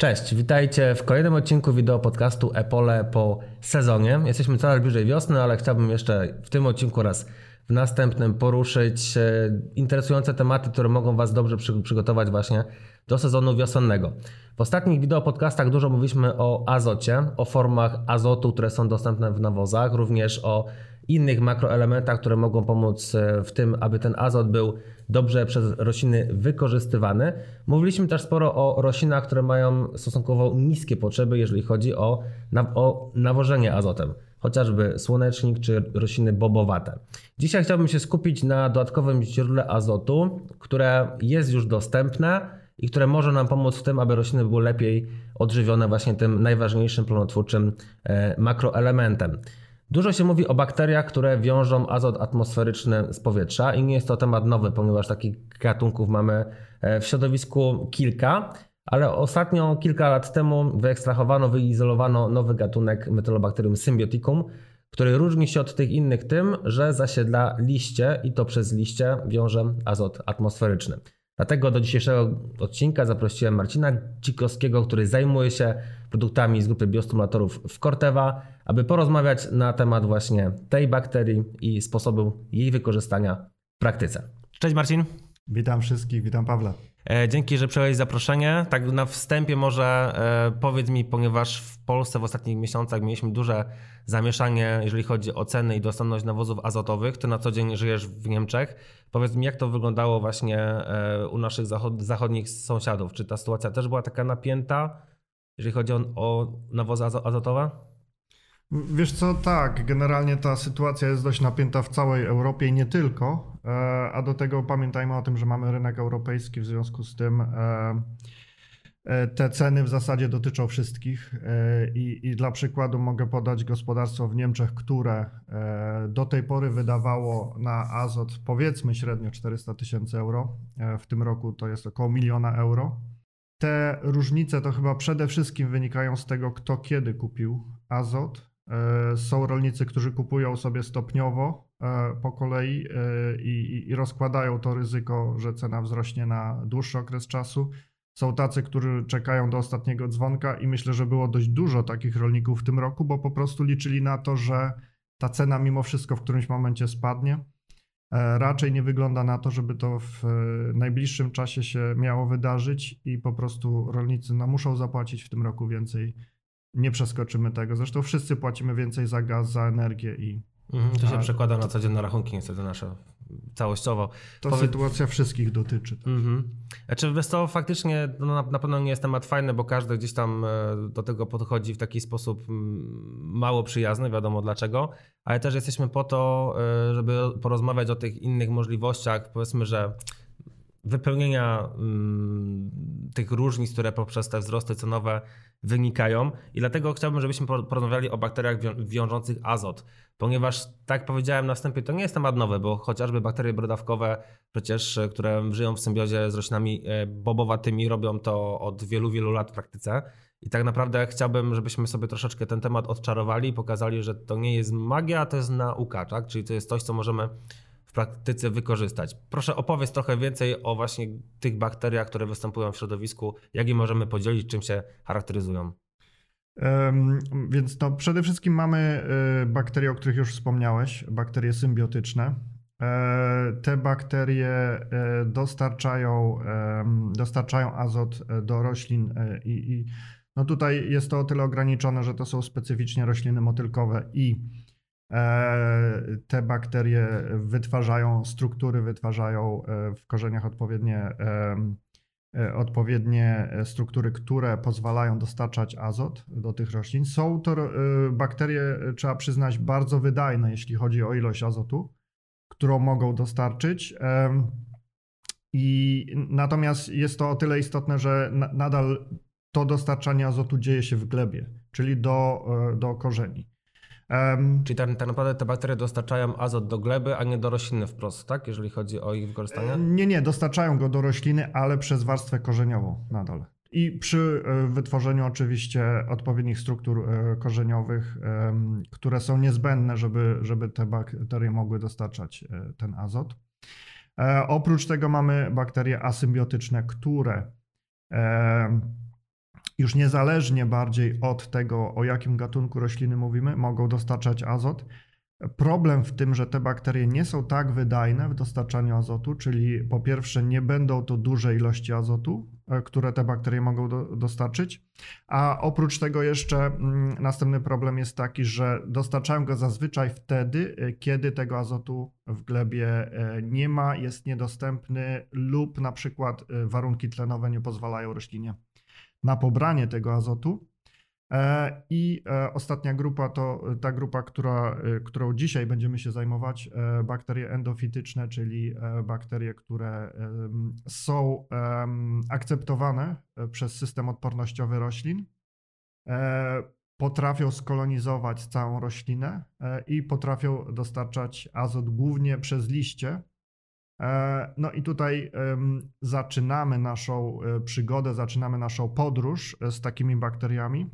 Cześć, witajcie w kolejnym odcinku wideo podcastu Epole po sezonie. Jesteśmy coraz bliżej wiosny, ale chciałbym jeszcze w tym odcinku oraz w następnym poruszyć e, interesujące tematy, które mogą Was dobrze przygotować właśnie do sezonu wiosennego. W ostatnich wideo podcastach dużo mówiliśmy o azocie, o formach azotu, które są dostępne w nawozach, również o innych makroelementach, które mogą pomóc e, w tym, aby ten azot był dobrze przez rośliny wykorzystywany. Mówiliśmy też sporo o roślinach, które mają stosunkowo niskie potrzeby, jeżeli chodzi o, o nawożenie azotem chociażby słonecznik czy rośliny bobowate. Dzisiaj chciałbym się skupić na dodatkowym źródle azotu, które jest już dostępne i które może nam pomóc w tym, aby rośliny były lepiej odżywione właśnie tym najważniejszym plonotwórczym e, makroelementem. Dużo się mówi o bakteriach, które wiążą azot atmosferyczny z powietrza i nie jest to temat nowy, ponieważ takich gatunków mamy e, w środowisku kilka, ale ostatnio kilka lat temu wyekstrahowano, wyizolowano nowy gatunek Metylobacterium symbioticum, który różni się od tych innych tym, że zasiedla liście i to przez liście wiąże azot atmosferyczny. Dlatego do dzisiejszego odcinka zaprosiłem Marcina Cikowskiego, który zajmuje się produktami z grupy biostymulatorów w Corteva, aby porozmawiać na temat właśnie tej bakterii i sposobu jej wykorzystania w praktyce. Cześć Marcin. Witam wszystkich, witam Pawła. E, dzięki, że przyjąłeś zaproszenie. Tak na wstępie może e, powiedz mi, ponieważ w Polsce w ostatnich miesiącach mieliśmy duże zamieszanie, jeżeli chodzi o ceny i dostępność nawozów azotowych. Ty na co dzień żyjesz w Niemczech. Powiedz mi, jak to wyglądało właśnie e, u naszych zachodnich sąsiadów? Czy ta sytuacja też była taka napięta, jeżeli chodzi o nawozy azotowe? Wiesz co, tak, generalnie ta sytuacja jest dość napięta w całej Europie i nie tylko, e, a do tego pamiętajmy o tym, że mamy rynek europejski, w związku z tym e, e, te ceny w zasadzie dotyczą wszystkich I, i dla przykładu mogę podać gospodarstwo w Niemczech, które do tej pory wydawało na azot powiedzmy średnio 400 tysięcy euro, w tym roku to jest około miliona euro. Te różnice to chyba przede wszystkim wynikają z tego, kto kiedy kupił azot, są rolnicy, którzy kupują sobie stopniowo e, po kolei e, i, i, rozkładają to ryzyko, że cena wzrośnie na dłuższy okres czasu. Są tacy, którzy czekają do ostatniego dzwonka i myślę, że było dość dużo takich rolników w tym roku, bo po prostu liczyli na to, że ta cena mimo wszystko w którymś momencie spadnie. Raczej nie wygląda na to, żeby to w najbliższym czasie się miało wydarzyć i po prostu rolnicy no, muszą zapłacić w tym roku więcej nie przeskoczymy tego. Zresztą wszyscy płacimy więcej za gaz, za energię i. Mhm, to się a, przekłada na codzienne rachunki, niestety nasze całościowo. To sytuacja wszystkich dotyczy. Mhm. Znaczy, wiesz co, faktycznie no, na, na, pewno nie jest temat fajny, bo każdy gdzieś tam e, do tego podchodzi w taki sposób mało przyjazny, wiadomo dlaczego, ale też jesteśmy po to, e, żeby porozmawiać o tych innych możliwościach, powiedzmy, że wypełnienia mm, tych różnic, które poprzez te wzrosty cenowe wynikają. I dlatego chciałbym, żebyśmy porozmawiali o bakteriach wiążących azot, ponieważ, tak powiedziałem na wstępie, to nie jest temat nowy, bo chociażby bakterie brodawkowe, przecież, które żyją w symbiozie z roślinami e, bobowatymi, robią to od wielu, wielu lat w praktyce. I tak naprawdę chciałbym, żebyśmy sobie troszeczkę ten temat odczarowali i pokazali, że to nie jest magia, to jest nauka, tak? Czyli to jest coś, co możemy w praktyce wykorzystać. Proszę opowiedz trochę więcej o właśnie tych bakteriach, które występują w środowisku, jak je możemy podzielić, czym się charakteryzują. Więc no, przede wszystkim mamy y, bakterie, o których już wspomniałeś, bakterie symbiotyczne. E, te bakterie e, dostarczają, dostarczają azot e, do roślin i, i no tutaj jest to o tyle ograniczone, że to są specyficznie rośliny motylkowe i E, te bakterie wytwarzają struktury, wytwarzają e, w korzeniach odpowiednie, e, odpowiednie struktury, które pozwalają dostarczać azot do tych roślin. Są to bakterie, trzeba przyznać, bardzo wydajne, jeśli chodzi o ilość azotu, którą mogą dostarczyć. I natomiast jest to o tyle istotne, że nadal to dostarczanie azotu dzieje się w glebie, czyli do, do korzeni. Um, Czyli tak, tak, naprawdę te bakterie dostarczają azot do gleby, a nie do rośliny wprost, tak? Jeżeli chodzi o ich wykorzystanie? Nie, nie, dostarczają go do rośliny, ale przez warstwę korzeniową na dole. I przy e, wytworzeniu oczywiście odpowiednich struktur e, korzeniowych, które są niezbędne, żeby, żeby te bakterie mogły dostarczać e, ten azot. Oprócz tego mamy bakterie asymbiotyczne, które już niezależnie bardziej od tego, o jakim gatunku rośliny mówimy, mogą dostarczać azot. Problem w tym, że te bakterie nie są tak wydajne w dostarczaniu azotu, czyli po pierwsze nie będą to duże ilości azotu, e, które te bakterie mogą do, dostarczyć, a oprócz tego jeszcze mm, następny problem jest taki, że dostarczają go zazwyczaj wtedy, e, kiedy tego azotu w glebie e, nie ma, jest niedostępny lub na przykład warunki tlenowe nie pozwalają roślinie na pobranie tego azotu. E, I e, ostatnia grupa to ta grupa, która, e, którą dzisiaj będziemy się zajmować, bakterie endofityczne, czyli bakterie, które są akceptowane przez system odpornościowy roślin, potrafią skolonizować całą roślinę i potrafią dostarczać azot głównie przez liście. No i tutaj zaczynamy naszą przygodę, zaczynamy naszą podróż z takimi bakteriami.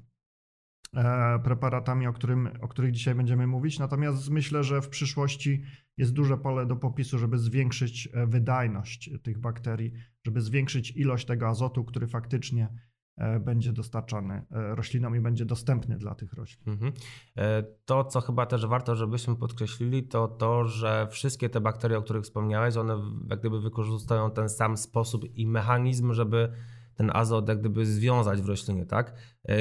E, preparatami, o, którym, o których dzisiaj będziemy mówić. Natomiast myślę, że w przyszłości jest duże pole do popisu, żeby zwiększyć e, wydajność tych bakterii, żeby zwiększyć ilość tego azotu, który faktycznie e, będzie dostarczany roślinom i będzie dostępny dla tych roślin. Mhm. To, co chyba też warto, żebyśmy podkreślili, to to, że wszystkie te bakterie, o których wspomniałeś, one jak gdyby wykorzystują ten sam sposób i mechanizm, żeby ten azot jak gdyby związać w roślinie, tak? E,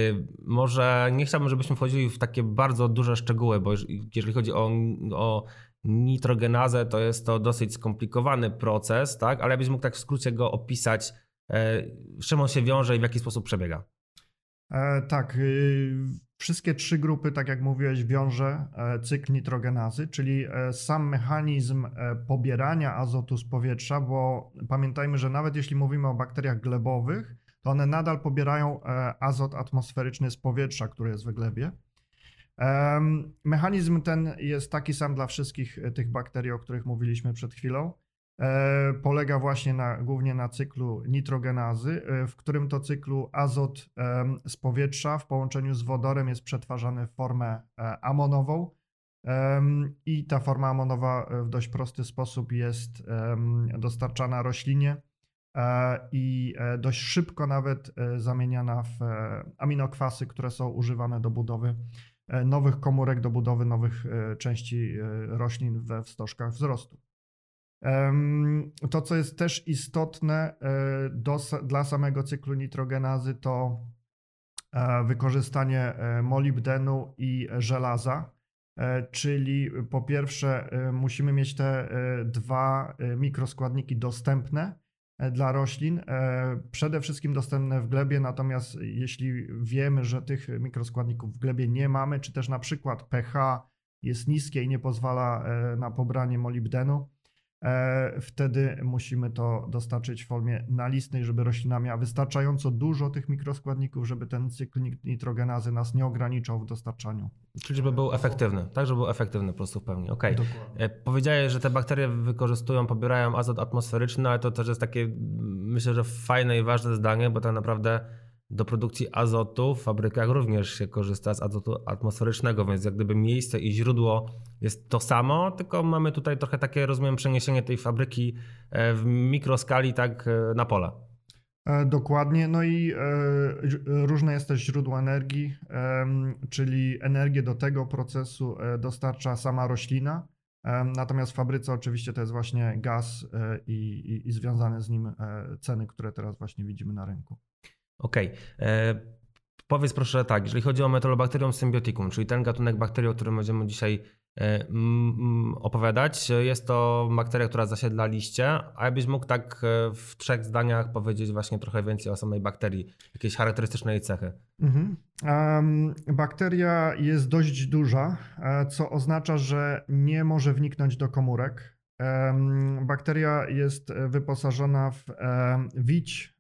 może nie chciałbym, żebyśmy wchodzili w takie bardzo duże szczegóły, bo jeżeli chodzi o, o nitrogenazę, to jest to dosyć skomplikowany proces, tak? Ale jakbyś mógł tak w skrócie go opisać, e, z czym on się wiąże i w jaki sposób przebiega? E, tak, y, wszystkie trzy grupy, tak jak mówiłeś, wiąże e, cykl nitrogenazy, czyli e, sam mechanizm pobierania azotu z powietrza, bo pamiętajmy, że nawet jeśli mówimy o bakteriach glebowych, to one nadal pobierają azot atmosferyczny z powietrza, który jest w glebie. Mechanizm ten jest taki sam dla wszystkich tych bakterii, o których mówiliśmy przed chwilą. E, polega właśnie na, głównie na cyklu nitrogenazy, e, w którym to cyklu azot z powietrza w połączeniu z wodorem jest przetwarzany w formę e, amonową. I ta forma amonowa w dość prosty sposób jest dostarczana roślinie i dość szybko nawet zamieniana w aminokwasy, które są używane do budowy nowych komórek, do budowy nowych części roślin we wstożkach wzrostu. To, co jest też istotne e, do, dla samego cyklu nitrogenazy, to e, wykorzystanie e, molibdenu i żelaza. Czyli po pierwsze, musimy mieć te dwa mikroskładniki dostępne dla roślin, przede wszystkim dostępne w glebie, natomiast jeśli wiemy, że tych mikroskładników w glebie nie mamy, czy też na przykład pH jest niskie i nie pozwala na pobranie molibdenu, wtedy musimy to dostarczyć w formie nalistnej, żeby roślina miała wystarczająco dużo tych mikroskładników, żeby ten cykl nitrogenazy nas nie ograniczał w dostarczaniu. Czyli żeby był efektywny, tak? Żeby był efektywny po prostu w pełni. Okay. E, powiedziałeś, że te bakterie wykorzystują, pobierają azot atmosferyczny, ale to też jest takie, myślę, że fajne i ważne zdanie, bo tak naprawdę do produkcji azotu w fabrykach również się korzysta z azotu atmosferycznego, więc jak gdyby miejsce i źródło jest to samo, tylko mamy tutaj trochę takie, rozumiem, przeniesienie tej fabryki e, w mikroskali tak e, na pole. E, dokładnie. No i różne jest też źródło energii, czyli energię do tego procesu dostarcza sama roślina. Natomiast w fabryce oczywiście to jest właśnie gaz i, i, i związane z nim ceny, które teraz właśnie widzimy na rynku. Okej. Okay. E, powiedz proszę tak, jeżeli chodzi o Metolobacterium symbioticum, czyli ten gatunek bakterii, o którym będziemy dzisiaj e, opowiadać, jest to bakteria, która zasiedla liście, a jakbyś mógł tak e, w trzech zdaniach powiedzieć właśnie trochę więcej o samej bakterii, jakieś charakterystyczne jej cechy. Mhm. Bakteria jest dość duża, co oznacza, że nie może wniknąć do komórek. Bakteria jest wyposażona w wić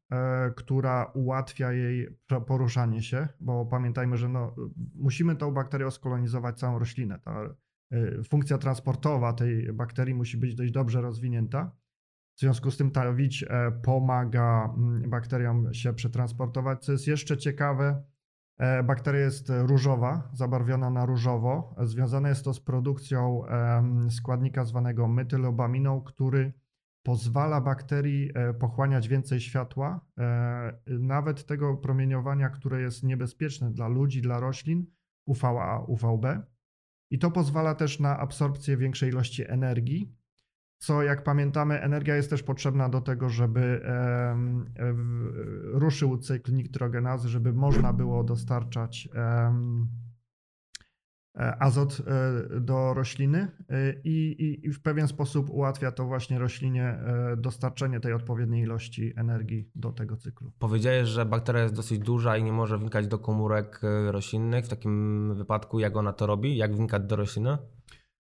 która ułatwia jej poruszanie się, bo pamiętajmy, że no, musimy tą bakterię skolonizować całą roślinę. Ta e, funkcja transportowa tej bakterii musi być dość dobrze rozwinięta. W związku z tym ta wić e, pomaga mm, bakteriom się przetransportować. Co jest jeszcze ciekawe, bakteria jest różowa, zabarwiona na różowo. Związane jest to z produkcją składnika zwanego metylobaminą, który pozwala bakterii pochłaniać więcej światła, nawet tego promieniowania, które jest niebezpieczne dla ludzi, dla roślin, UVA, UVB. I to pozwala też na absorpcję większej ilości energii, co jak pamiętamy, energia jest też potrzebna do tego, żeby ruszył cykl nitrogenazy, żeby można było dostarczać E, azot e, do rośliny e, i, i, w pewien sposób ułatwia to właśnie roślinie dostarczenie tej odpowiedniej ilości energii do tego cyklu. Powiedziałeś, że bakteria jest dosyć duża i nie może wnikać do komórek roślinnych. W takim wypadku jak ona to robi? Jak wnikać do rośliny?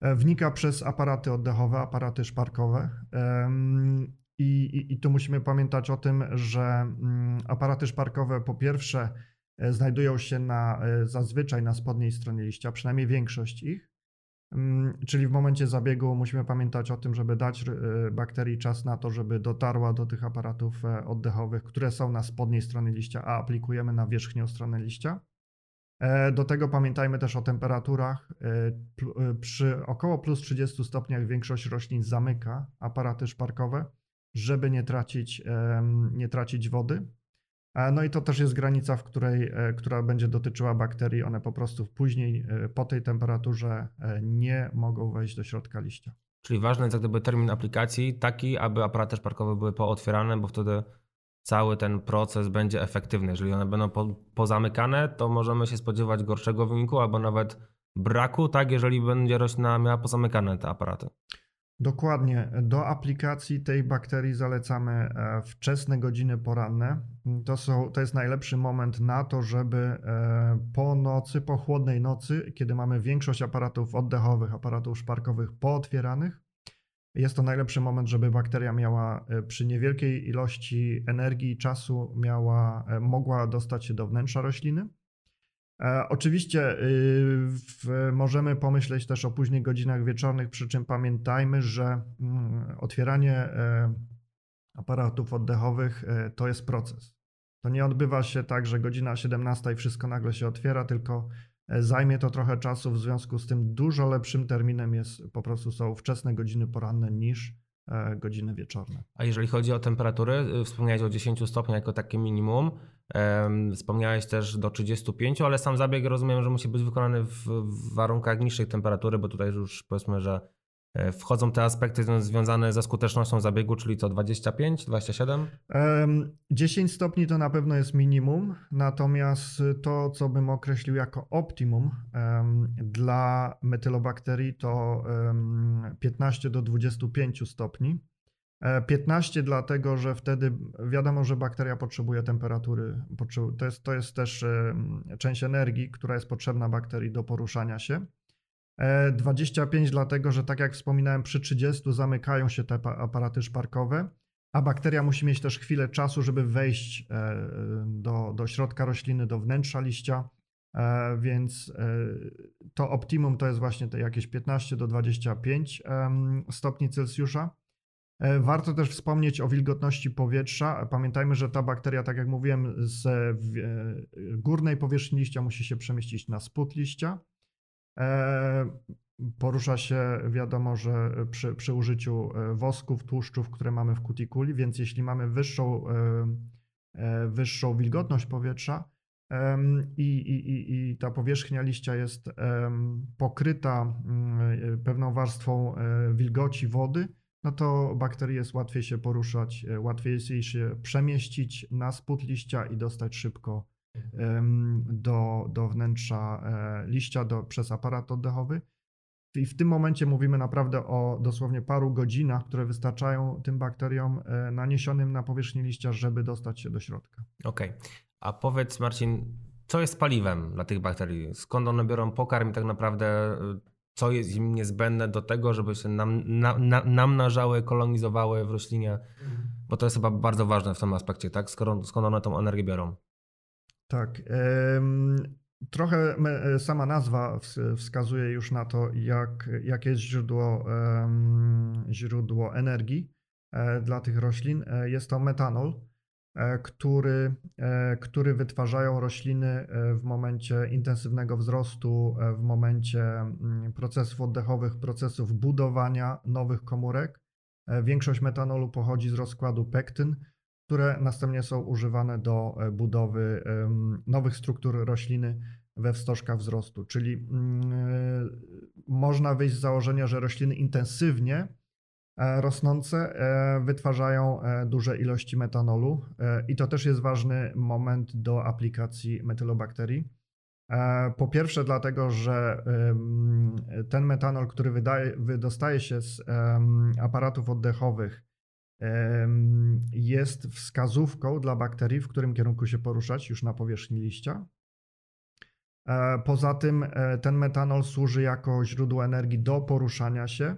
Wnika przez aparaty oddechowe, aparaty szparkowe. I, i, I tu musimy pamiętać o tym, że mm, aparaty szparkowe po pierwsze E, znajdują się na, e, zazwyczaj na spodniej stronie liścia, przynajmniej większość ich. Mm, czyli w momencie zabiegu musimy pamiętać o tym, żeby dać e, bakterii czas na to, żeby dotarła do tych aparatów oddechowych, które są na spodniej stronie liścia, a aplikujemy na wierzchnią stronę liścia. Do tego pamiętajmy też o temperaturach. Przy około plus 30 stopniach większość roślin zamyka aparaty szparkowe, żeby nie tracić, nie tracić wody. E, no i to też jest granica, w której, e, która będzie dotyczyła bakterii. One po prostu później e, po tej temperaturze nie mogą wejść do środka liścia. Czyli ważny jest jak gdyby termin aplikacji taki, aby aparaty szparkowe były pootwierane, bo wtedy cały ten proces będzie efektywny. Jeżeli one będą po, pozamykane, to możemy się spodziewać gorszego wyniku albo nawet braku, tak, jeżeli będzie roślina miała pozamykane te aparaty. Dokładnie. Do aplikacji tej bakterii zalecamy e, wczesne godziny poranne. To, są, to jest najlepszy moment na to, żeby e, po nocy, po chłodnej nocy, kiedy mamy większość aparatów oddechowych, aparatów szparkowych pootwieranych, jest to najlepszy moment, żeby bakteria miała e, przy niewielkiej ilości energii i czasu miała, mogła dostać się do wnętrza rośliny oczywiście y, możemy pomyśleć też o późnych godzinach wieczornych, przy czym pamiętajmy, że mm, otwieranie e, aparatów oddechowych e, to jest proces. To nie odbywa się tak, że godzina 17 i wszystko nagle się otwiera, tylko zajmie to trochę czasu. W związku z tym dużo lepszym terminem jest po prostu są wczesne godziny poranne niż godziny wieczorne. A jeżeli chodzi o temperatury, wspomniałeś o 10 stopniach jako takie minimum. Wspomniałeś też do 35, ale sam zabieg rozumiem, że musi być wykonany w warunkach niższej temperatury, bo tutaj już powiedzmy, że e, wchodzą te aspekty związane ze skutecznością zabiegu, czyli to 25, 27? 10 stopni to na pewno jest minimum, natomiast to, co bym określił jako optimum dla metylobakterii, to 15 do 25 stopni. 15 e, dlatego, że wtedy wiadomo, że bakteria potrzebuje temperatury. To jest, to jest też część energii, która jest potrzebna bakterii do poruszania się. 25 e, dlatego, że tak jak wspominałem, przy 30 zamykają się te aparaty szparkowe, a bakteria musi mieć też chwilę czasu, żeby wejść e, do, do środka rośliny, do wnętrza liścia. Więc to optimum to jest właśnie te jakieś 15 do 25 stopni Celsjusza. E, warto też wspomnieć o wilgotności powietrza. Pamiętajmy, że ta bakteria, tak jak mówiłem, z e, górnej powierzchni liścia musi się przemieścić na spód liścia. E, porusza się, wiadomo, że przy, przy użyciu wosków, tłuszczów, które mamy w kutikuli, więc jeśli mamy wyższą, wyższą wilgotność powietrza i, i, i ta powierzchnia liścia jest pokryta mm, pewną warstwą wilgoci wody, no to bakterii jest łatwiej się poruszać, e, łatwiej jest jej się przemieścić na spód liścia i dostać szybko do, do wnętrza e, liścia do, przez aparat oddechowy. I w tym momencie mówimy naprawdę o dosłownie paru godzinach, które wystarczają tym bakteriom e, naniesionym na powierzchnię liścia, żeby dostać się do środka. Okej. Okay. A powiedz Marcin, co jest paliwem dla tych bakterii? Skąd one biorą pokarm i tak naprawdę co jest im niezbędne do tego, żeby się nam, na, na, namnażały, kolonizowały w roślinie, bo to jest chyba bardzo ważne w tym aspekcie, tak? Skoro, skąd one tą energię biorą? Tak. Trochę sama nazwa wskazuje już na to, jak, jakie jest źródło, źródło energii e, dla tych roślin. E, jest to metanol. E, który, e, który wytwarzają rośliny e, w momencie intensywnego wzrostu, w momencie mm, procesów oddechowych, procesów budowania nowych komórek. Większość metanolu pochodzi z rozkładu pektyn, które następnie są używane do budowy nowych struktur rośliny we wstożkach wzrostu. Czyli mm, można wyjść z założenia, że rośliny intensywnie rosnące e, wytwarzają e, duże ilości metanolu i to też jest ważny moment do aplikacji metylobakterii. Po pierwsze, dlatego, że ten metanol, który wydaje, wydostaje się z aparatów oddechowych, jest wskazówką dla bakterii, w którym kierunku się poruszać już na powierzchni liścia. Poza tym ten metanol służy jako źródło energii do poruszania się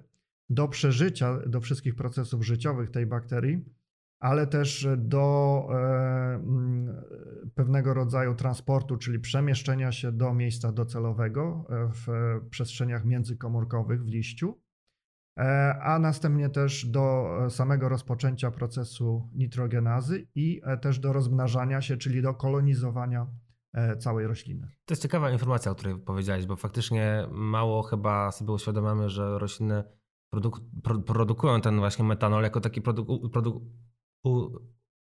do przeżycia, do wszystkich procesów życiowych tej bakterii, ale też do e, mm, pewnego rodzaju transportu, czyli przemieszczenia się do miejsca docelowego e, w przestrzeniach międzykomórkowych w liściu, e, a następnie też do samego rozpoczęcia procesu nitrogenazy i też do rozmnażania się, czyli do kolonizowania całej rośliny. To jest ciekawa informacja, o której powiedziałeś, bo faktycznie mało chyba sobie uświadamiamy, że rośliny produk produkują ten właśnie metanol jako taki produkt, produk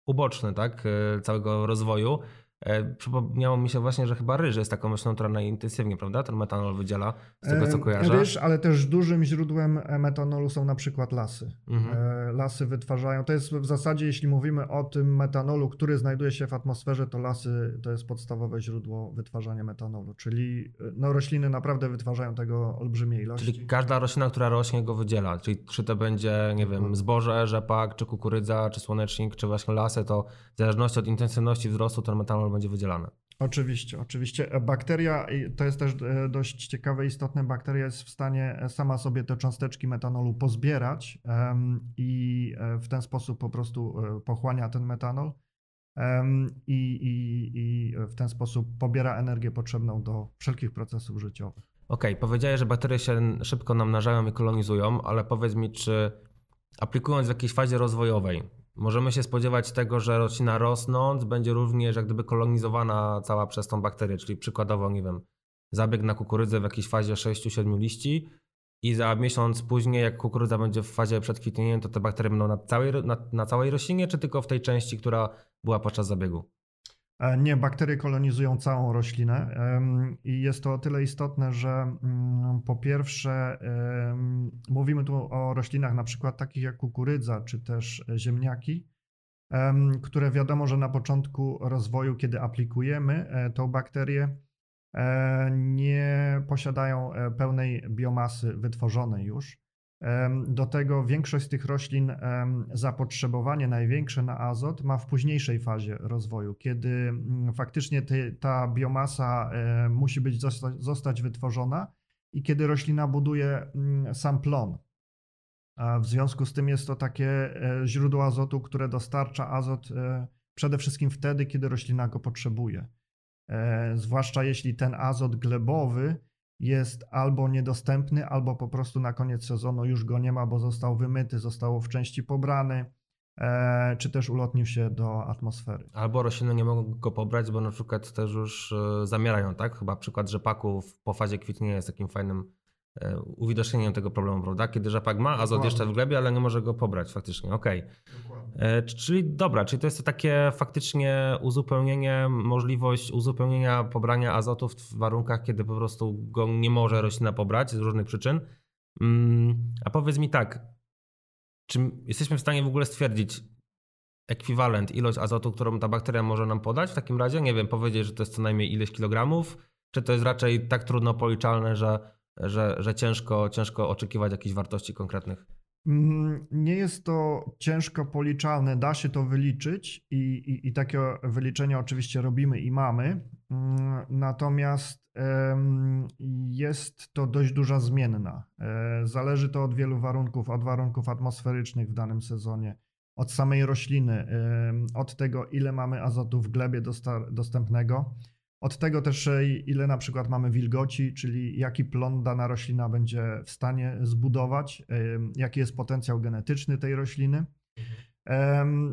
uboczny tak, e, całego rozwoju. E, przypomniało mi się właśnie, że chyba ryż jest taką myślą, która najintensywniej, prawda, ten metanol wydziela, z tego co kojarzę. Ryż, ale też dużym źródłem metanolu są na przykład lasy. Mhm. E, lasy wytwarzają, to jest w zasadzie, jeśli mówimy o tym metanolu, który znajduje się w atmosferze, to lasy to jest podstawowe źródło wytwarzania metanolu, czyli no, rośliny naprawdę wytwarzają tego olbrzymie ilości. Czyli każda roślina, która rośnie go wydziela, czyli czy to będzie, nie wiem, zboże, rzepak, czy kukurydza, czy słonecznik, czy właśnie lasy, to w zależności od intensywności wzrostu ten metanol będzie wydzielane. Oczywiście, oczywiście. E, bakteria, to jest też e, dość ciekawe, istotne, bakteria jest w stanie e, sama sobie te cząsteczki metanolu pozbierać i w ten sposób po prostu pochłania ten metanol i, i, i w ten sposób pobiera energię potrzebną do wszelkich procesów życiowych. Okej, okay, powiedziałeś, że bakterie się szybko namnażają i kolonizują, ale powiedz mi, czy aplikując w jakiejś fazie rozwojowej, Możemy się spodziewać tego, że roślina rosnąc będzie również jak gdyby kolonizowana cała przez tą bakterię, czyli przykładowo, nie wiem, zabieg na kukurydzę w jakiejś fazie 6-7 liści i za miesiąc później, jak kukurydza będzie w fazie przedkwitnienia, to te bakterie będą na całej, na, na całej roślinie, czy tylko w tej części, która była podczas zabiegu? E, nie, bakterie kolonizują całą roślinę i jest to o tyle istotne, że mm, po pierwsze mówimy tu o roślinach na przykład takich jak kukurydza czy też ziemniaki, które wiadomo, że na początku rozwoju, kiedy aplikujemy e, tą bakterię, e, nie posiadają pełnej biomasy wytworzonej już. Do tego większość z tych roślin zapotrzebowanie największe na azot ma w późniejszej fazie rozwoju, kiedy mm, faktycznie ta biomasa musi być zostać wytworzona i kiedy roślina buduje mm, sam plon. W związku z tym jest to takie e, źródło azotu, które dostarcza azot e, przede wszystkim wtedy, kiedy roślina go potrzebuje. E, zwłaszcza jeśli ten azot glebowy jest albo niedostępny, albo po prostu na koniec sezonu już go nie ma, bo został wymyty, został w części pobrany, e, czy też ulotnił się do atmosfery. Albo rośliny nie mogą go pobrać, bo na przykład też już e, zamierają, tak? Chyba przykład rzepaków po fazie kwitnienia jest takim fajnym E, uwidocznieniem tego problemu, prawda? Kiedy rzepak ma azot jeszcze w glebie, ale nie może go pobrać faktycznie, okej. Okay. Czyli dobra, czyli to jest to takie faktycznie uzupełnienie, możliwość uzupełnienia pobrania azotu w warunkach, kiedy po prostu go nie może roślina pobrać z różnych przyczyn. Mm, a powiedz mi tak, czy jesteśmy w stanie w ogóle stwierdzić ekwiwalent, ilość azotu, którą ta bakteria może nam podać w takim razie? Nie wiem, powiedzieć, że to jest co najmniej ileś kilogramów, czy to jest raczej tak trudno policzalne, że że, że ciężko, ciężko oczekiwać jakichś wartości konkretnych? Mm, nie jest to ciężko policzalne, da się to wyliczyć i, i, i takie wyliczenia oczywiście robimy i mamy. Mm, natomiast jest to dość duża zmienna. E, zależy to od wielu warunków, od warunków atmosferycznych w danym sezonie, od samej rośliny, od tego, ile mamy azotu w glebie dostępnego. Od tego też, e, ile na przykład mamy wilgoci, czyli jaki plon dana roślina będzie w stanie zbudować, jaki jest potencjał genetyczny tej rośliny.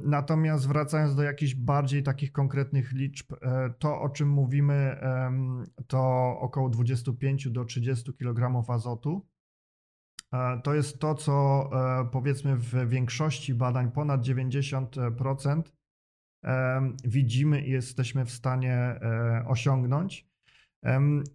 Natomiast wracając do jakichś bardziej takich konkretnych liczb, e, to o czym mówimy, to około 25 do 30 kg azotu To jest to, co powiedzmy w większości badań, ponad 90% widzimy i jesteśmy w stanie osiągnąć.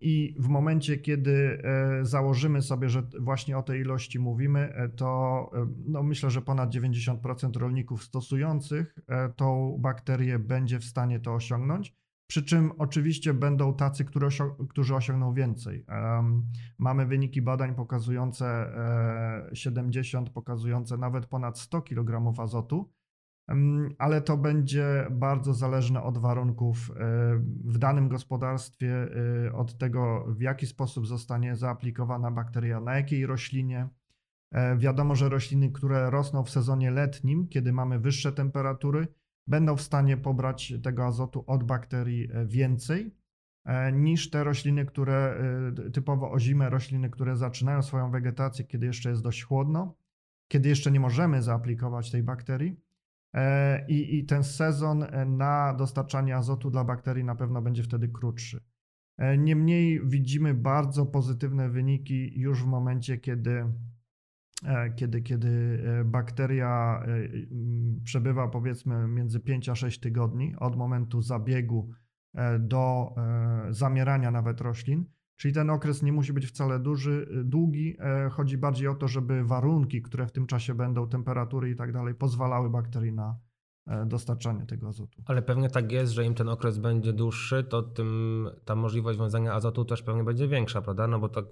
I w momencie, kiedy e, założymy sobie, że właśnie o tej ilości mówimy, e, to no myślę, że ponad 90% rolników stosujących e, tą bakterię będzie w stanie to osiągnąć. Przy czym oczywiście będą tacy, którzy osiągną więcej. Mamy wyniki badań pokazujące 70, pokazujące nawet ponad 100 kg azotu ale to będzie bardzo zależne od warunków e, w danym gospodarstwie, e, od tego, w jaki sposób zostanie zaaplikowana bakteria, na jakiej roślinie. E, wiadomo, że rośliny, które rosną w sezonie letnim, kiedy mamy wyższe temperatury, będą w stanie pobrać tego azotu od bakterii więcej niż te rośliny, które typowo o zimę, rośliny, które zaczynają swoją wegetację, kiedy jeszcze jest dość chłodno, kiedy jeszcze nie możemy zaaplikować tej bakterii i, i ten sezon e, na dostarczanie azotu dla bakterii na pewno będzie wtedy krótszy. E, niemniej widzimy bardzo pozytywne wyniki już w momencie, kiedy, kiedy, kiedy bakteria przebywa powiedzmy między 5 a 6 tygodni od momentu zabiegu do zamierania nawet roślin. Czyli ten okres nie musi być wcale duży, długi. E, chodzi bardziej o to, żeby warunki, które w tym czasie będą, temperatury i tak dalej, pozwalały bakterii na e, dostarczanie tego azotu. Ale pewnie tak jest, że im ten okres będzie dłuższy, to tym ta możliwość wiązania azotu też pewnie będzie większa, prawda? No bo tak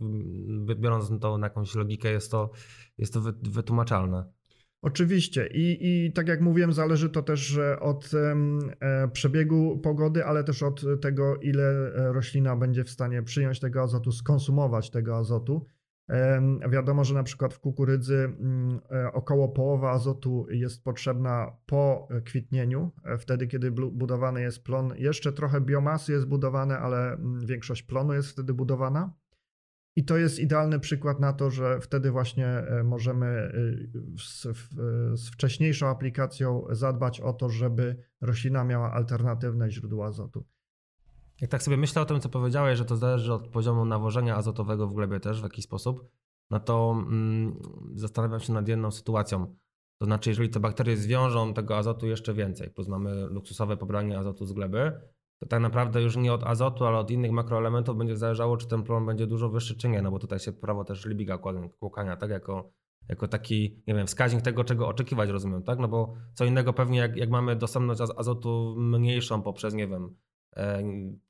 biorąc to na jakąś logikę jest to, jest to wytłumaczalne. Oczywiście I, i tak jak mówiłem, zależy to też od e, przebiegu pogody, ale też od tego, ile e, roślina będzie w stanie przyjąć tego azotu, skonsumować tego azotu. Wiadomo, że na przykład w kukurydzy e, około połowa azotu jest potrzebna po kwitnieniu, wtedy kiedy budowany jest plon. Jeszcze trochę biomasy jest budowane, ale większość plonu jest wtedy budowana. I to jest idealny przykład na to, że wtedy właśnie e, możemy e, z, z, wcześniejszą aplikacją zadbać o to, żeby roślina miała alternatywne źródła azotu. Jak tak sobie myślę o tym, co powiedziałeś, że to zależy od poziomu nawożenia azotowego w glebie też w jakiś sposób, no to mm, zastanawiam się nad jedną sytuacją. To znaczy, jeżeli te bakterie zwiążą tego azotu jeszcze więcej, plus mamy luksusowe pobranie azotu z gleby, to tak naprawdę już nie od azotu, ale od innych makroelementów będzie zależało, czy ten plon będzie dużo wyższy, czy nie, no bo tutaj się prawo też Libiga kłukania, tak, jako, jako taki, nie wiem, wskaźnik tego, czego oczekiwać, rozumiem, tak, no bo co innego pewnie, jak, jak mamy dostępność azotu mniejszą poprzez, nie wiem, e,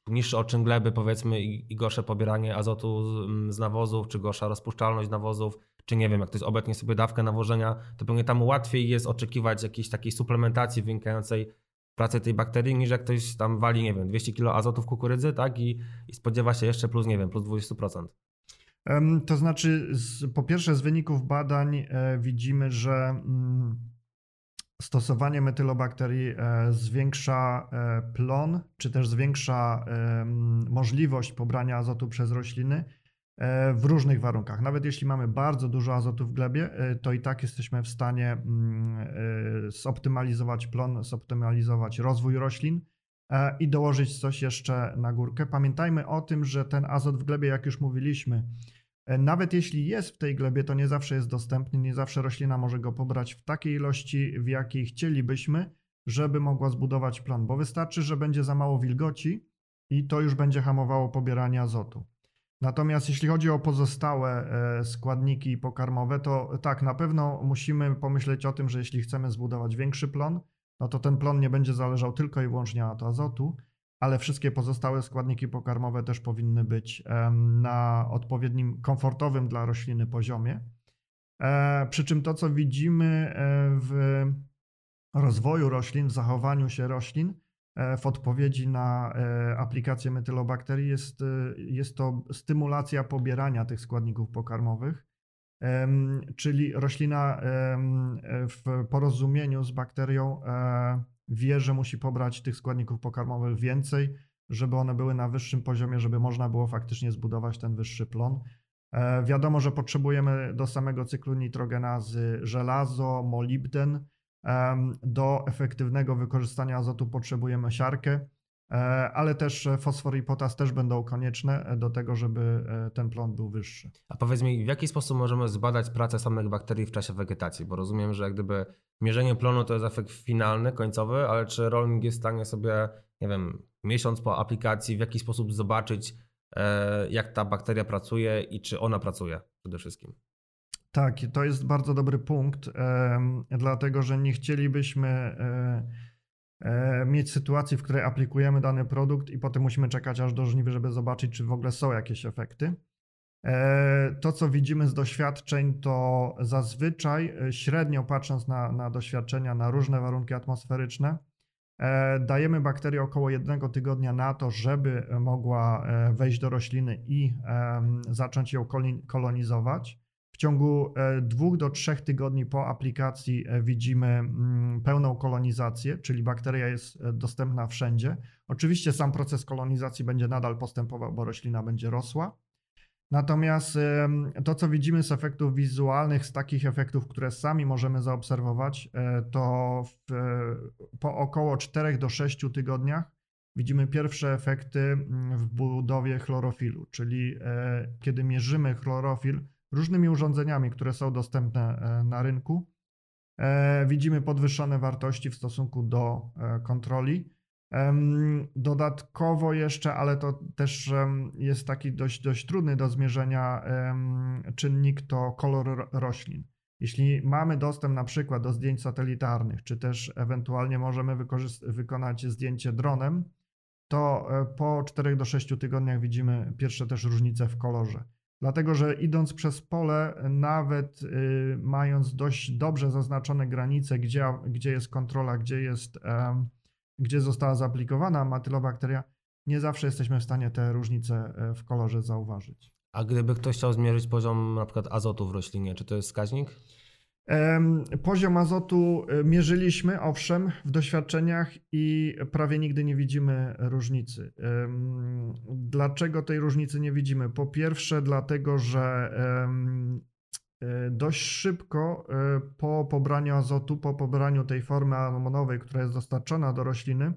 niższy odczyn gleby, powiedzmy, i, i gorsze pobieranie azotu z, z nawozów, czy gorsza rozpuszczalność nawozów, czy nie wiem, jak ktoś obecnie sobie dawkę nawożenia, to pewnie tam łatwiej jest oczekiwać jakiejś takiej suplementacji wynikającej pracę tej bakterii, niż jak ktoś tam wali, nie wiem, 200 kg azotu w kukurydzy, tak? I, i spodziewa się jeszcze plus, nie wiem, plus 20%. To znaczy, z, po pierwsze, z wyników badań e, widzimy, że mm, stosowanie metylobakterii e, zwiększa e, plon, czy też zwiększa możliwość pobrania azotu przez rośliny w różnych warunkach. Nawet jeśli mamy bardzo dużo azotu w glebie, e, to i tak jesteśmy w stanie mm, e, zoptymalizować plon, zoptymalizować rozwój roślin i dołożyć coś jeszcze na górkę. Pamiętajmy o tym, że ten azot w glebie, jak już mówiliśmy, nawet jeśli jest w tej glebie, to nie zawsze jest dostępny, nie zawsze roślina może go pobrać w takiej ilości, w jakiej chcielibyśmy, żeby mogła zbudować plon, bo wystarczy, że będzie za mało wilgoci i to już będzie hamowało pobieranie azotu. Natomiast jeśli chodzi o pozostałe e, składniki pokarmowe, to tak, na pewno musimy pomyśleć o tym, że jeśli chcemy zbudować większy plon, no to ten plon nie będzie zależał tylko i wyłącznie od azotu, ale wszystkie pozostałe składniki pokarmowe też powinny być na odpowiednim, komfortowym dla rośliny poziomie. E, przy czym to, co widzimy e, w rozwoju roślin, w zachowaniu się roślin, w odpowiedzi na e, aplikację metylobakterii jest, e, jest to stymulacja pobierania tych składników pokarmowych, czyli roślina w porozumieniu z bakterią wie, że musi pobrać tych składników pokarmowych więcej, żeby one były na wyższym poziomie, żeby można było faktycznie zbudować ten wyższy plon. Wiadomo, że potrzebujemy do samego cyklu nitrogenazy żelazo, molibden, do efektywnego wykorzystania azotu potrzebujemy siarkę. ale też fosfor i potas też będą konieczne do tego, żeby ten plon był wyższy. A powiedz mi, w jaki sposób możemy zbadać pracę samych bakterii w czasie wegetacji? Bo rozumiem, że jak gdyby mierzenie plonu to jest efekt finalny, końcowy, ale czy rolnik jest w stanie sobie, nie wiem, miesiąc po aplikacji w jakiś sposób zobaczyć, jak ta bakteria pracuje i czy ona pracuje przede wszystkim? Tak, to jest bardzo dobry punkt, dlatego że nie chcielibyśmy e, e, mieć sytuacji, w której aplikujemy dany produkt i potem musimy czekać aż do żniwy, żeby zobaczyć, czy w ogóle są jakieś efekty. E, to, co widzimy z doświadczeń, to zazwyczaj średnio patrząc na, na doświadczenia, na różne warunki atmosferyczne, dajemy bakterii około jednego tygodnia na to, żeby mogła wejść do rośliny i zacząć ją kolonizować. W ciągu e, dwóch do trzech tygodni po aplikacji e, widzimy mm, pełną kolonizację, czyli bakteria jest e, dostępna wszędzie. Oczywiście sam proces kolonizacji będzie nadal postępował, bo roślina będzie rosła. Natomiast to, co widzimy z efektów wizualnych, z takich efektów, które sami możemy zaobserwować, to w, po około 4 do 6 tygodniach widzimy pierwsze efekty mm, w budowie chlorofilu, czyli kiedy mierzymy chlorofil, różnymi urządzeniami, które są dostępne e, na rynku. E, widzimy podwyższone wartości w stosunku do e, kontroli. Dodatkowo jeszcze, ale to też jest taki dość, dość trudny do zmierzenia czynnik to kolor roślin. Jeśli mamy dostęp na przykład do zdjęć satelitarnych, czy też ewentualnie możemy wykonać zdjęcie dronem, to po 4 do 6 tygodniach widzimy pierwsze też różnice w kolorze. Dlatego, że idąc przez pole, nawet y, mając dość dobrze zaznaczone granice, gdzie, gdzie jest kontrola, gdzie, jest, gdzie została zaaplikowana matylobakteria, nie zawsze jesteśmy w stanie te różnice e, w kolorze zauważyć. A gdyby ktoś chciał zmierzyć poziom przykład azotu w roślinie, czy to jest wskaźnik? Poziom azotu e, mierzyliśmy, owszem, w doświadczeniach i prawie nigdy nie widzimy różnicy. Dlaczego tej różnicy nie widzimy? Po pierwsze, dlatego, że e, dość szybko e, po pobraniu azotu, po pobraniu tej formy amonowej, która jest dostarczona do rośliny,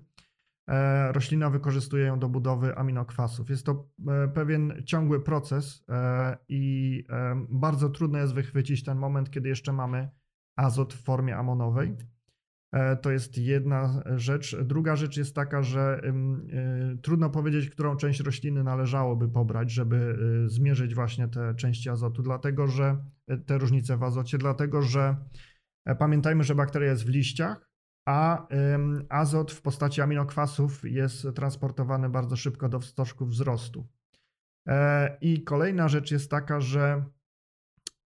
roślina wykorzystuje ją do budowy aminokwasów. Jest to e, pewien ciągły proces e, i bardzo trudno jest wychwycić ten moment, kiedy jeszcze mamy azot w formie amonowej. To jest jedna rzecz. Druga rzecz jest taka, że trudno powiedzieć, którą część rośliny należałoby pobrać, żeby zmierzyć właśnie te części azotu, dlatego że te różnice w azocie, dlatego że pamiętajmy, że bakteria jest w liściach, a azot w postaci aminokwasów jest transportowany bardzo szybko do stożków wzrostu. E, I kolejna rzecz jest taka, że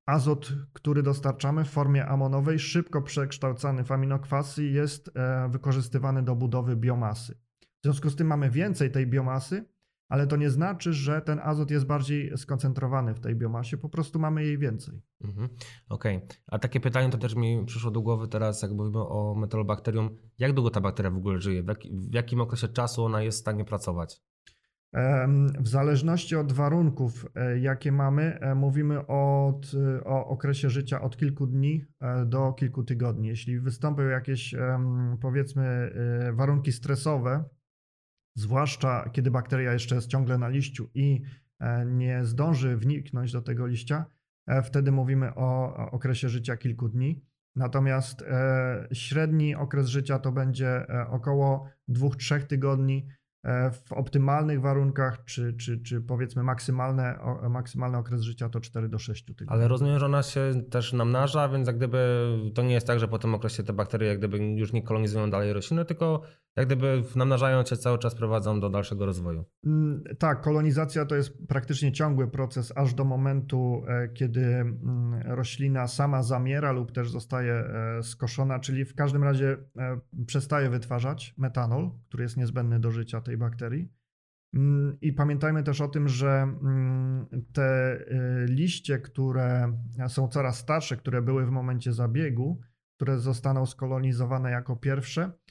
azot, który dostarczamy w formie amonowej, szybko przekształcany w aminokwasy, jest e, wykorzystywany do budowy biomasy. W związku z tym mamy więcej tej biomasy, ale to nie znaczy, że ten azot jest bardziej skoncentrowany w tej biomasie, po prostu mamy jej więcej. Mhm. Okej, okay. a takie pytanie to też mi przyszło do głowy teraz, jak mówimy o metalobakterium. Jak długo ta bakteria w ogóle żyje? W, jak, w jakim okresie czasu ona jest w stanie pracować? W zależności od warunków, e, jakie mamy, e, mówimy od, o okresie życia od kilku dni e, do kilku tygodni. Jeśli wystąpią jakieś, powiedzmy, warunki stresowe, zwłaszcza kiedy bakteria jeszcze jest ciągle na liściu i e, nie zdąży wniknąć do tego liścia, e, wtedy mówimy o okresie życia kilku dni. Natomiast e, średni okres życia to będzie około 2-3 tygodni w optymalnych warunkach, czy, czy, czy powiedzmy maksymalne, maksymalny okres życia to 4 do 6 tygodni. Ale rozumiem, że ona się też namnaża, więc jak gdyby to nie jest tak, że po tym okresie te bakterie jak gdyby już nie kolonizują dalej rośliny, tylko jak gdyby namnażając się cały czas prowadzą do dalszego rozwoju. Mm, tak, kolonizacja to jest praktycznie ciągły proces, aż do momentu, e, kiedy mm, roślina sama zamiera lub też zostaje e, skoszona, czyli w każdym razie przestaje wytwarzać metanol, który jest niezbędny do życia tej bakterii. Mm, I pamiętajmy też o tym, że te liście, które są coraz starsze, które były w momencie zabiegu, które zostaną skolonizowane jako pierwsze, e,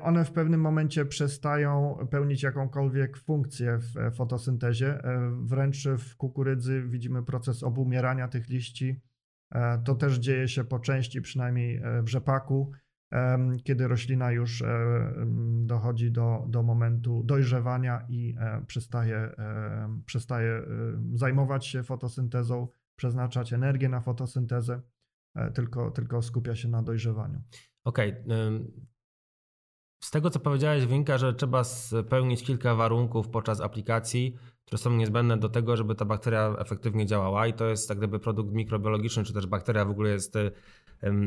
one w pewnym momencie przestają pełnić jakąkolwiek funkcję w fotosyntezie. E, wręcz w kukurydzy widzimy proces obumierania tych liści. E, to też dzieje się po części, przynajmniej w rzepaku. kiedy roślina już dochodzi do, do momentu dojrzewania i przestaje, przestaje zajmować się fotosyntezą, przeznaczać energię na fotosyntezę, tylko, tylko skupia się na dojrzewaniu. Okej. Okay. Z tego, co powiedziałeś, wynika, że trzeba spełnić kilka warunków podczas aplikacji, które są niezbędne do tego, żeby ta bakteria efektywnie działała i to jest tak gdyby produkt mikrobiologiczny, czy też bakteria w ogóle jest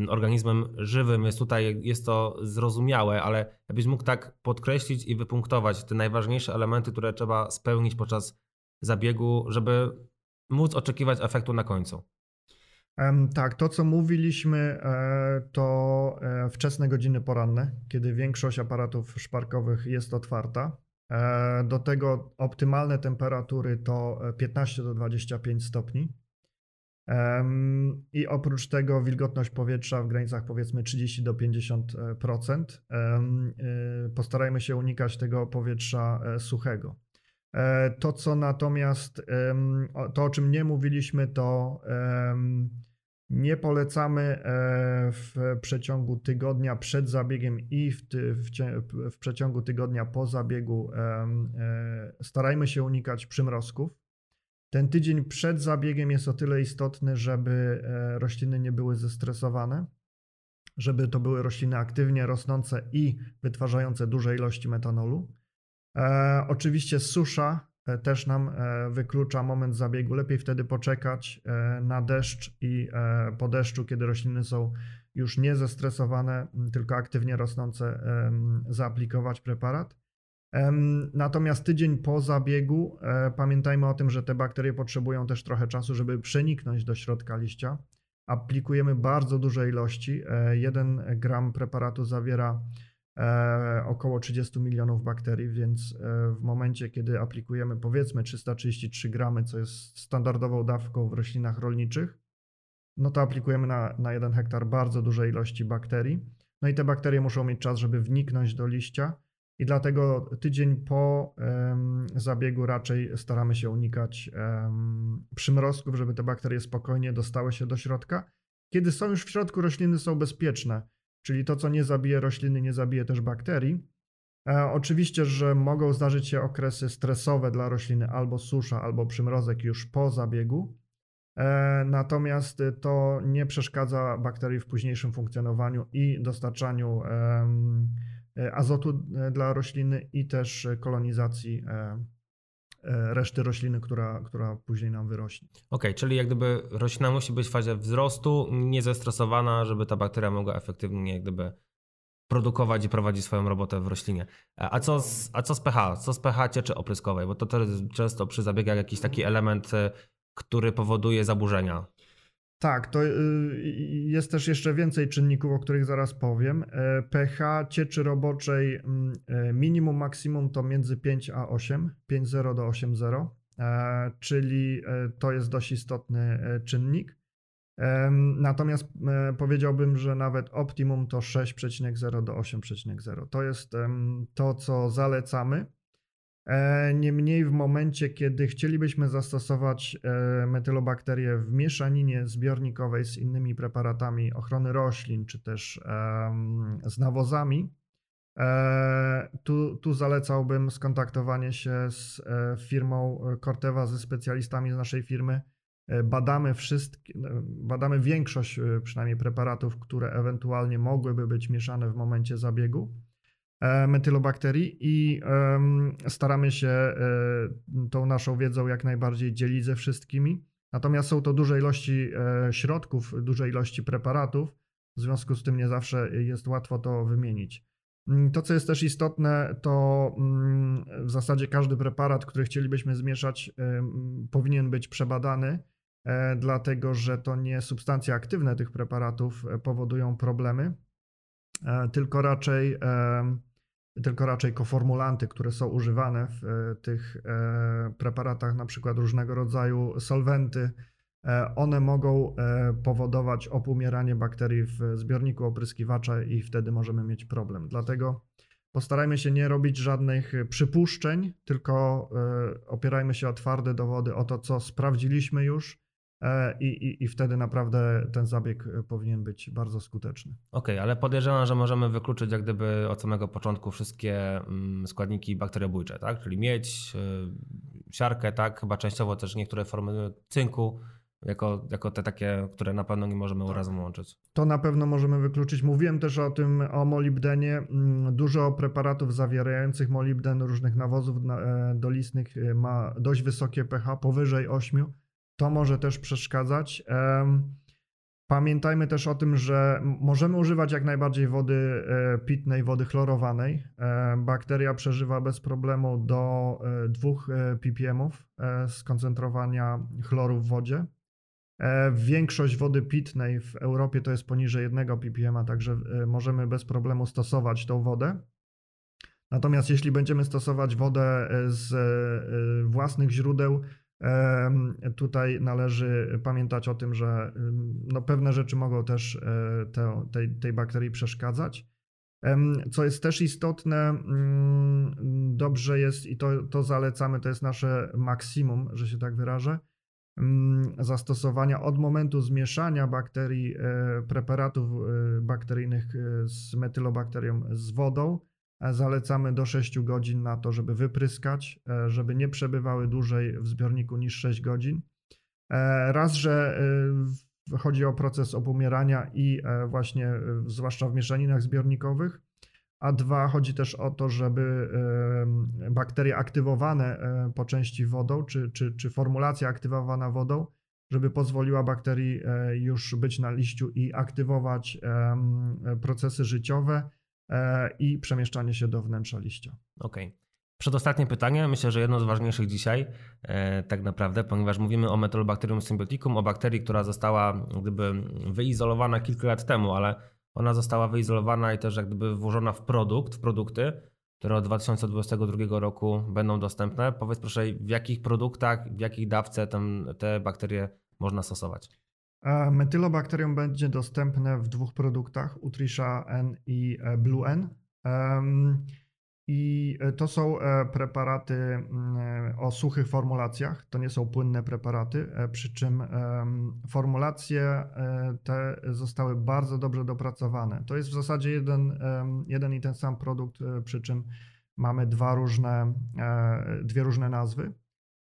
organizmem żywym, jest tutaj, jest to zrozumiałe, ale jakbyś mógł tak podkreślić i wypunktować te najważniejsze elementy, które trzeba spełnić podczas zabiegu, żeby móc oczekiwać efektu na końcu. Tak, to co mówiliśmy, e, to e, wczesne godziny poranne, kiedy większość aparatów szparkowych jest otwarta. E, do tego optymalne temperatury to 15 do 25 stopni. I oprócz tego wilgotność powietrza w granicach powiedzmy 30 do 50%. Postarajmy się unikać tego powietrza suchego. To, co natomiast, to o czym nie mówiliśmy, to nie polecamy e, w przeciągu tygodnia przed zabiegiem i w, w, w przeciągu tygodnia po zabiegu. E, starajmy się unikać przymrozków. Ten tydzień przed zabiegiem jest o tyle istotny, żeby e, rośliny nie były zestresowane, żeby to były rośliny aktywnie rosnące i wytwarzające duże ilości metanolu. Oczywiście susza też nam e, wyklucza moment zabiegu. Lepiej wtedy poczekać e, na deszcz i po deszczu, kiedy rośliny są już nie zestresowane, tylko aktywnie rosnące, zaaplikować preparat. Natomiast tydzień po zabiegu pamiętajmy o tym, że te bakterie potrzebują też trochę czasu, żeby przeniknąć do środka liścia. Aplikujemy bardzo duże ilości. 1 gram preparatu zawiera E, około 30 milionów bakterii, więc e, w momencie, kiedy aplikujemy powiedzmy 333 gramy, co jest standardową dawką w roślinach rolniczych, no to aplikujemy na, na 1 hektar bardzo duże ilości bakterii. No i te bakterie muszą mieć czas, żeby wniknąć do liścia i dlatego tydzień po um, zabiegu raczej staramy się unikać um, przymrozków, żeby te bakterie spokojnie dostały się do środka. Kiedy są już w środku, rośliny są bezpieczne czyli to, co nie zabije rośliny, nie zabije też bakterii. E, oczywiście, że mogą zdarzyć się okresy stresowe dla rośliny, albo susza, albo przymrozek już po zabiegu. E, natomiast to nie przeszkadza bakterii w późniejszym funkcjonowaniu i dostarczaniu e, azotu dla rośliny i też kolonizacji reszty rośliny, która, która później nam wyrośnie. Okej, okay, czyli jak gdyby roślina musi być w fazie wzrostu, niezestresowana, żeby ta bakteria mogła efektywnie jak gdyby produkować i prowadzić swoją robotę w roślinie. E, a co z, a co z pH? Co z pH cieczy opryskowej? Bo to, jest często przy zabiegach jakiś taki element, e, który powoduje zaburzenia. Tak, to y, jest też jeszcze więcej czynników, o których zaraz powiem. E, pH cieczy roboczej mm, e, minimum, maksimum to między 5 a 8, 5,0 do 8,0, e, czyli to jest dość istotny czynnik. Natomiast powiedziałbym, że nawet optimum to 6,0 do 8,0. To jest to, co zalecamy. E, niemniej w momencie, kiedy chcielibyśmy zastosować e, metylobakterię w mieszaninie zbiornikowej z innymi preparatami ochrony roślin, czy też z nawozami, e, tu, tu zalecałbym skontaktowanie się z firmą Corteva, ze specjalistami z naszej firmy. Badamy wszystkie, badamy większość przynajmniej preparatów, które ewentualnie mogłyby być mieszane w momencie zabiegu metylobakterii i staramy się e, tą naszą wiedzą jak najbardziej dzielić ze wszystkimi. Natomiast są to duże ilości e, środków, duże ilości preparatów, w związku z tym nie zawsze jest łatwo to wymienić. Mm, to, co jest też istotne, to mm, w zasadzie każdy preparat, który chcielibyśmy zmieszać, powinien być przebadany, dlatego że to nie substancje aktywne tych preparatów powodują problemy, tylko raczej tylko raczej koformulanty, które są używane w e, tych e, preparatach, na przykład różnego rodzaju solwenty, e, one mogą powodować opumieranie bakterii w zbiorniku opryskiwacza i wtedy możemy mieć problem. Dlatego postarajmy się nie robić żadnych przypuszczeń, tylko opierajmy się o twarde dowody, o to, co sprawdziliśmy już i, i, i wtedy naprawdę ten zabieg powinien być bardzo skuteczny. Okej, okay, ale podejrzewam, że możemy wykluczyć jak gdyby od samego początku wszystkie mm, składniki bakteriobójcze, tak? Czyli miedź, siarkę, tak? Chyba częściowo też niektóre formy cynku jako, jako te takie, które na pewno nie możemy tak. razem łączyć. To na pewno możemy wykluczyć. Mówiłem też o tym, o molibdenie. Mm, dużo preparatów zawierających molibden różnych nawozów e, dolistnych e, ma dość wysokie pH, powyżej 8. To może też przeszkadzać. Pamiętajmy też o tym, że możemy używać jak najbardziej wody e, pitnej, wody chlorowanej. Bakteria przeżywa bez problemu do 2 ppm skoncentrowania chloru w wodzie. E, większość wody pitnej w Europie to jest poniżej 1 ppm, także e, możemy bez problemu stosować tą wodę. Natomiast jeśli będziemy stosować wodę e, z własnych źródeł, tutaj należy pamiętać o tym, że no pewne rzeczy mogą też te, tej, tej bakterii przeszkadzać. Co jest też istotne, mm, dobrze jest i to, to zalecamy, to jest nasze maksimum, że się tak wyrażę zastosowania od momentu zmieszania bakterii, e, preparatów e, bakteryjnych e, z metylobakterią z wodą. Zalecamy do 6 godzin na to, żeby wypryskać, żeby nie przebywały dłużej w zbiorniku niż 6 godzin. Raz, że chodzi o proces opumierania i właśnie zwłaszcza w mieszaninach zbiornikowych, a dwa, chodzi też o to, żeby bakterie aktywowane e, po części wodą, czy, czy, czy formulacja aktywowana wodą, żeby pozwoliła bakterii e, już być na liściu i aktywować procesy życiowe e, i przemieszczanie się do wnętrza liścia. Okej. Okay. Przedostatnie pytanie, myślę, że jedno z ważniejszych dzisiaj, e, tak naprawdę, ponieważ mówimy o Metolobacterium symbioticum, o bakterii, która została gdyby wyizolowana kilka lat temu, ale ona została wyizolowana i też jak gdyby włożona w produkt, w produkty, które od 2022 roku będą dostępne. Powiedz proszę, w jakich produktach, w jakiej dawce tam te bakterie można stosować? Metylobakterium będzie dostępne w dwóch produktach, Utrisha N i e, Blue N. I e, to są e, preparaty mm, e, o suchych formulacjach, to nie są płynne preparaty, przy czym formulacje te zostały bardzo dobrze dopracowane. To jest w zasadzie jeden, jeden i ten sam produkt, przy czym mamy dwa różne, dwie różne nazwy.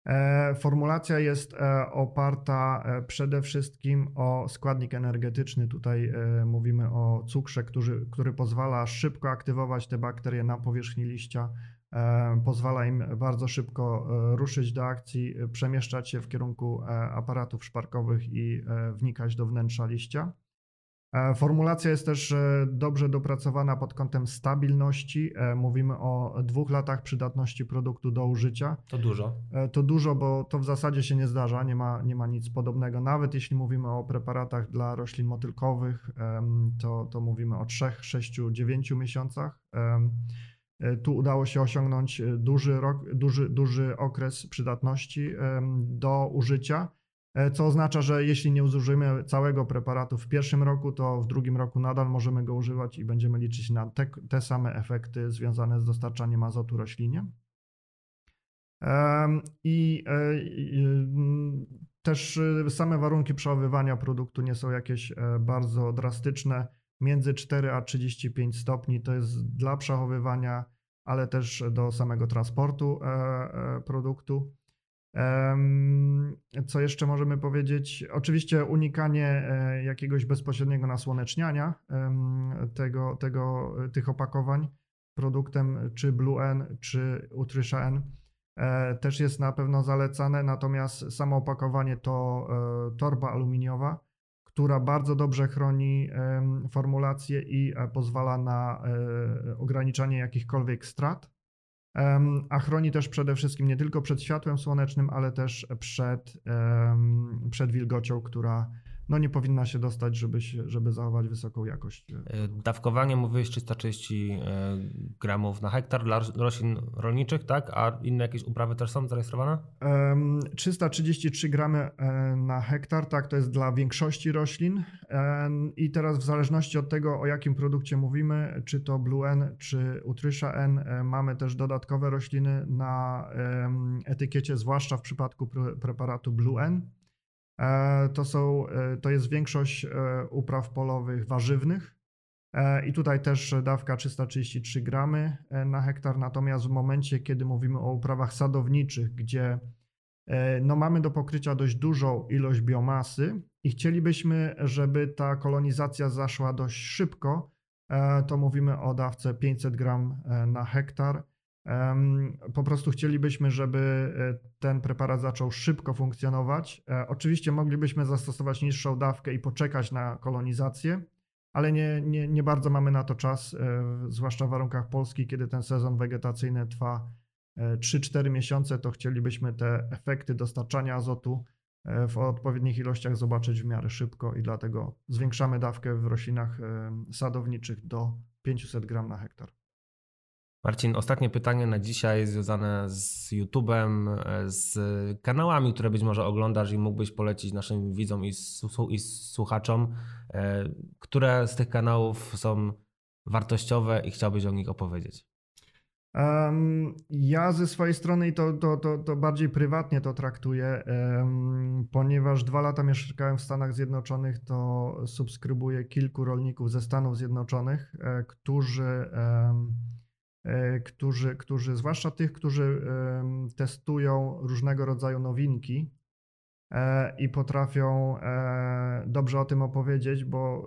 E, formulacja jest e, oparta e, przede wszystkim o składnik energetyczny. Tutaj mówimy o cukrze, który, który pozwala szybko aktywować te bakterie na powierzchni liścia, pozwala im bardzo szybko ruszyć do akcji, przemieszczać się w kierunku aparatów szparkowych i wnikać do wnętrza liścia. E, formulacja jest też e, dobrze dopracowana pod kątem stabilności. E, mówimy o dwóch latach przydatności produktu do użycia. To dużo. To dużo, bo to w zasadzie się nie zdarza, nie ma, nie ma nic podobnego. Nawet jeśli mówimy o preparatach dla roślin motylkowych, to, to mówimy o 3, 6, 9 miesiącach. Tu udało się osiągnąć duży, rok, duży, duży okres przydatności do użycia. E, co oznacza, że jeśli nie użyjemy całego preparatu w pierwszym roku, to w drugim roku nadal możemy go używać i będziemy liczyć na te, te same efekty związane z dostarczaniem azotu roślinie. I e, też e, same warunki przechowywania produktu nie są jakieś bardzo drastyczne. Między 4 a 35 stopni to jest dla przechowywania, ale też do samego transportu produktu. Co jeszcze możemy powiedzieć? Oczywiście unikanie e, jakiegoś bezpośredniego nasłoneczniania tego, tego, tych opakowań produktem czy Blue N, czy Utrysha N e, też jest na pewno zalecane, natomiast samo opakowanie to e, torba aluminiowa, która bardzo dobrze chroni formulację i pozwala na ograniczanie jakichkolwiek strat a chroni też przede wszystkim nie tylko przed światłem słonecznym, ale też przed, przed wilgocią, która no nie powinna się dostać, żeby, się, żeby zachować wysoką jakość. E, dawkowanie mówiłeś 330 e, gramów na hektar dla roślin rolniczych, tak? A inne jakieś uprawy też są zarejestrowane? 333 gramy e, na hektar, tak, to jest dla większości roślin. I teraz w zależności od tego, o jakim produkcie mówimy, czy to Blue N, czy Utrysha N, mamy też dodatkowe rośliny na etykiecie, zwłaszcza w przypadku preparatu Blue N To, są, to jest większość upraw polowych warzywnych i tutaj też dawka 333 gramy na hektar. Natomiast w momencie, kiedy mówimy o uprawach sadowniczych, gdzie no mamy do pokrycia dość dużą ilość biomasy i chcielibyśmy, żeby ta kolonizacja zaszła dość szybko, to mówimy o dawce 500 gram na hektar. Po prostu chcielibyśmy, żeby e, ten preparat zaczął szybko funkcjonować. E, oczywiście moglibyśmy zastosować niższą dawkę i poczekać na kolonizację, ale nie, nie, nie bardzo mamy na to czas, e, zwłaszcza w warunkach Polski, kiedy ten sezon wegetacyjny trwa 3-4 miesiące, to chcielibyśmy te efekty dostarczania azotu w odpowiednich ilościach zobaczyć w miarę szybko i dlatego zwiększamy dawkę w roślinach sadowniczych do 500 gram na hektar. Marcin, ostatnie pytanie na dzisiaj związane z YouTube'em, z kanałami, które być może oglądasz i mógłbyś polecić naszym widzom i słuchaczom. E, które z tych kanałów są wartościowe i chciałbyś o nich opowiedzieć? Um, ja ze swojej strony to, to, to, to bardziej prywatnie to traktuję, um, ponieważ dwa lata mieszkałem w Stanach Zjednoczonych, to subskrybuję kilku rolników ze Stanów Zjednoczonych, e, którzy um, E, którzy, którzy, zwłaszcza tych, którzy testują różnego rodzaju nowinki e, i potrafią e, dobrze o tym opowiedzieć, bo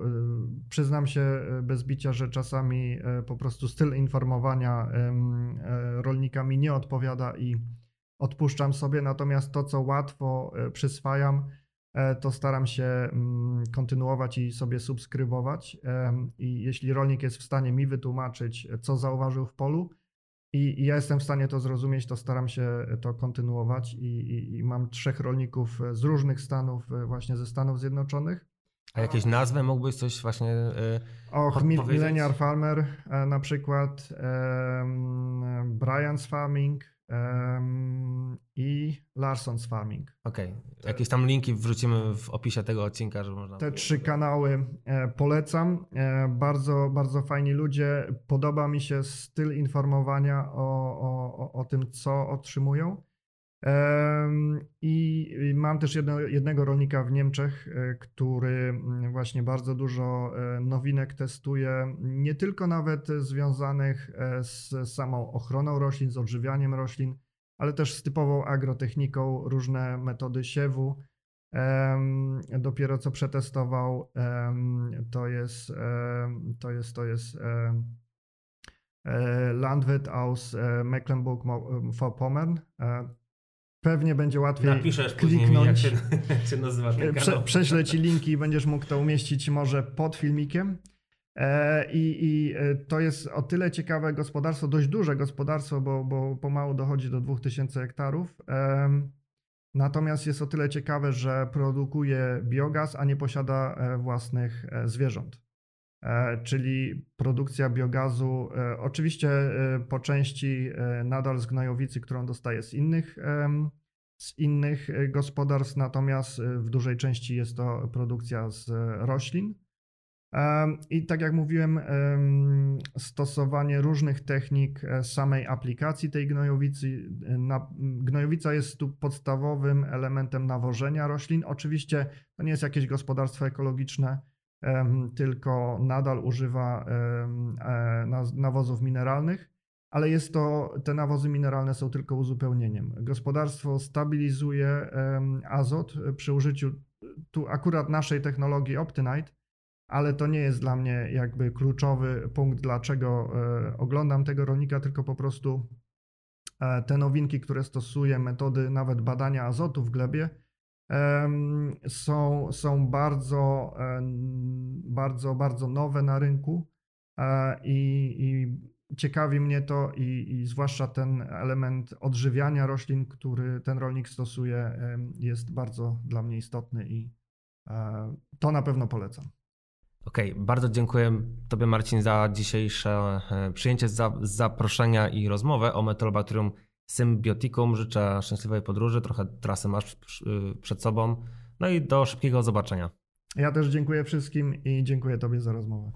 przyznam się bez bicia, że czasami po prostu styl informowania rolnika mi nie odpowiada i odpuszczam sobie, natomiast to, co łatwo przyswajam, E, to staram się mm, kontynuować i sobie subskrybować. I jeśli rolnik jest w stanie mi wytłumaczyć, co zauważył w polu, i, ja jestem w stanie to zrozumieć, to staram się to kontynuować. I, i, i mam trzech rolników z różnych stanów, e, właśnie ze Stanów Zjednoczonych. A jakieś nazwy mógłbyś coś właśnie. Yy, Och, Millennial Farmer na przykład, Brian's Farming, i Larson's Farming. Okej, okay. jakieś tam linki wrzucimy w opisie tego odcinka, żeby można... Te trzy kanały e, polecam. E, bardzo, bardzo fajni ludzie. Podoba mi się styl informowania o, o, o tym, co otrzymują. I mam też jedno, jednego rolnika w Niemczech, e, który mm, właśnie bardzo dużo e, nowinek testuje, nie tylko nawet związanych e, z samą ochroną roślin, z odżywianiem roślin, ale też z typową agrotechniką, różne metody siewu. Dopiero co przetestował, to jest, to jest, to jest Landwirt aus Mecklenburg-Vorpommern Pewnie będzie łatwiej Napiszesz kliknąć. Później, jak, się, jak się nazywa ten Prze, Prześlę ci linki i będziesz mógł to umieścić może pod filmikiem. E, I, I, e, to jest o tyle ciekawe gospodarstwo, dość duże gospodarstwo, bo, bo pomału dochodzi do 2000 hektarów. Natomiast jest o tyle ciekawe, że produkuje biogaz, a nie posiada e, własnych zwierząt. Czyli produkcja biogazu, oczywiście po części nadal z gnojowicy, którą dostaje z innych z innych e, gospodarstw, natomiast e, w dużej części jest to produkcja z e, roślin. I tak jak mówiłem, stosowanie różnych technik samej aplikacji tej gnojowicy. Gnojowica jest tu podstawowym elementem nawożenia roślin. Oczywiście to nie jest jakieś gospodarstwo ekologiczne, tylko nadal używa nawozów mineralnych ale jest to, te nawozy mineralne są tylko uzupełnieniem. Gospodarstwo stabilizuje azot przy użyciu tu akurat naszej technologii Optinite, ale to nie jest dla mnie jakby kluczowy punkt, dlaczego e, oglądam tego rolnika, tylko po prostu e, te nowinki, które stosuje, metody nawet badania azotu w glebie, są, są bardzo, bardzo, bardzo nowe na rynku e, i, i ciekawi mnie to i, i, zwłaszcza ten element odżywiania roślin, który ten rolnik stosuje, jest bardzo dla mnie istotny i e, to na pewno polecam. Okej, okay, bardzo dziękuję Tobie Marcin za dzisiejsze e, przyjęcie za, zaproszenia i rozmowę o Metolobacterium symbiotikum. Życzę szczęśliwej podróży, trochę trasy masz przed sobą. No i do szybkiego zobaczenia. Ja też dziękuję wszystkim i dziękuję Tobie za rozmowę.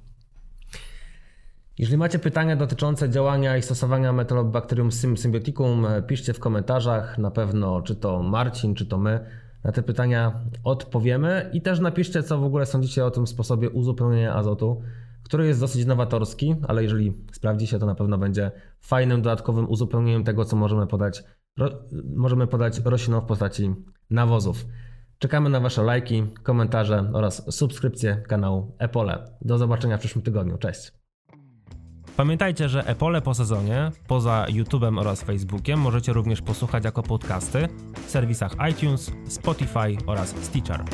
Jeżeli macie pytania dotyczące działania i stosowania Metolobacterium symbioticum, piszcie w komentarzach. Na pewno czy to Marcin, czy to my Na te pytania odpowiemy i też napiszcie, co w ogóle sądzicie o tym sposobie uzupełnienia azotu, który jest dosyć nowatorski, ale jeżeli sprawdzi się, to na pewno będzie fajnym dodatkowym uzupełnieniem tego, co możemy podać, ro, możemy podać roślinom w postaci nawozów. Czekamy na Wasze lajki, komentarze oraz subskrypcje kanału Epole. Do zobaczenia w przyszłym tygodniu. Cześć! Pamiętajcie, że Epole po sezonie, poza YouTube'em oraz Facebookiem, możecie również posłuchać jako podcasty w serwisach iTunes, Spotify oraz Stitcher.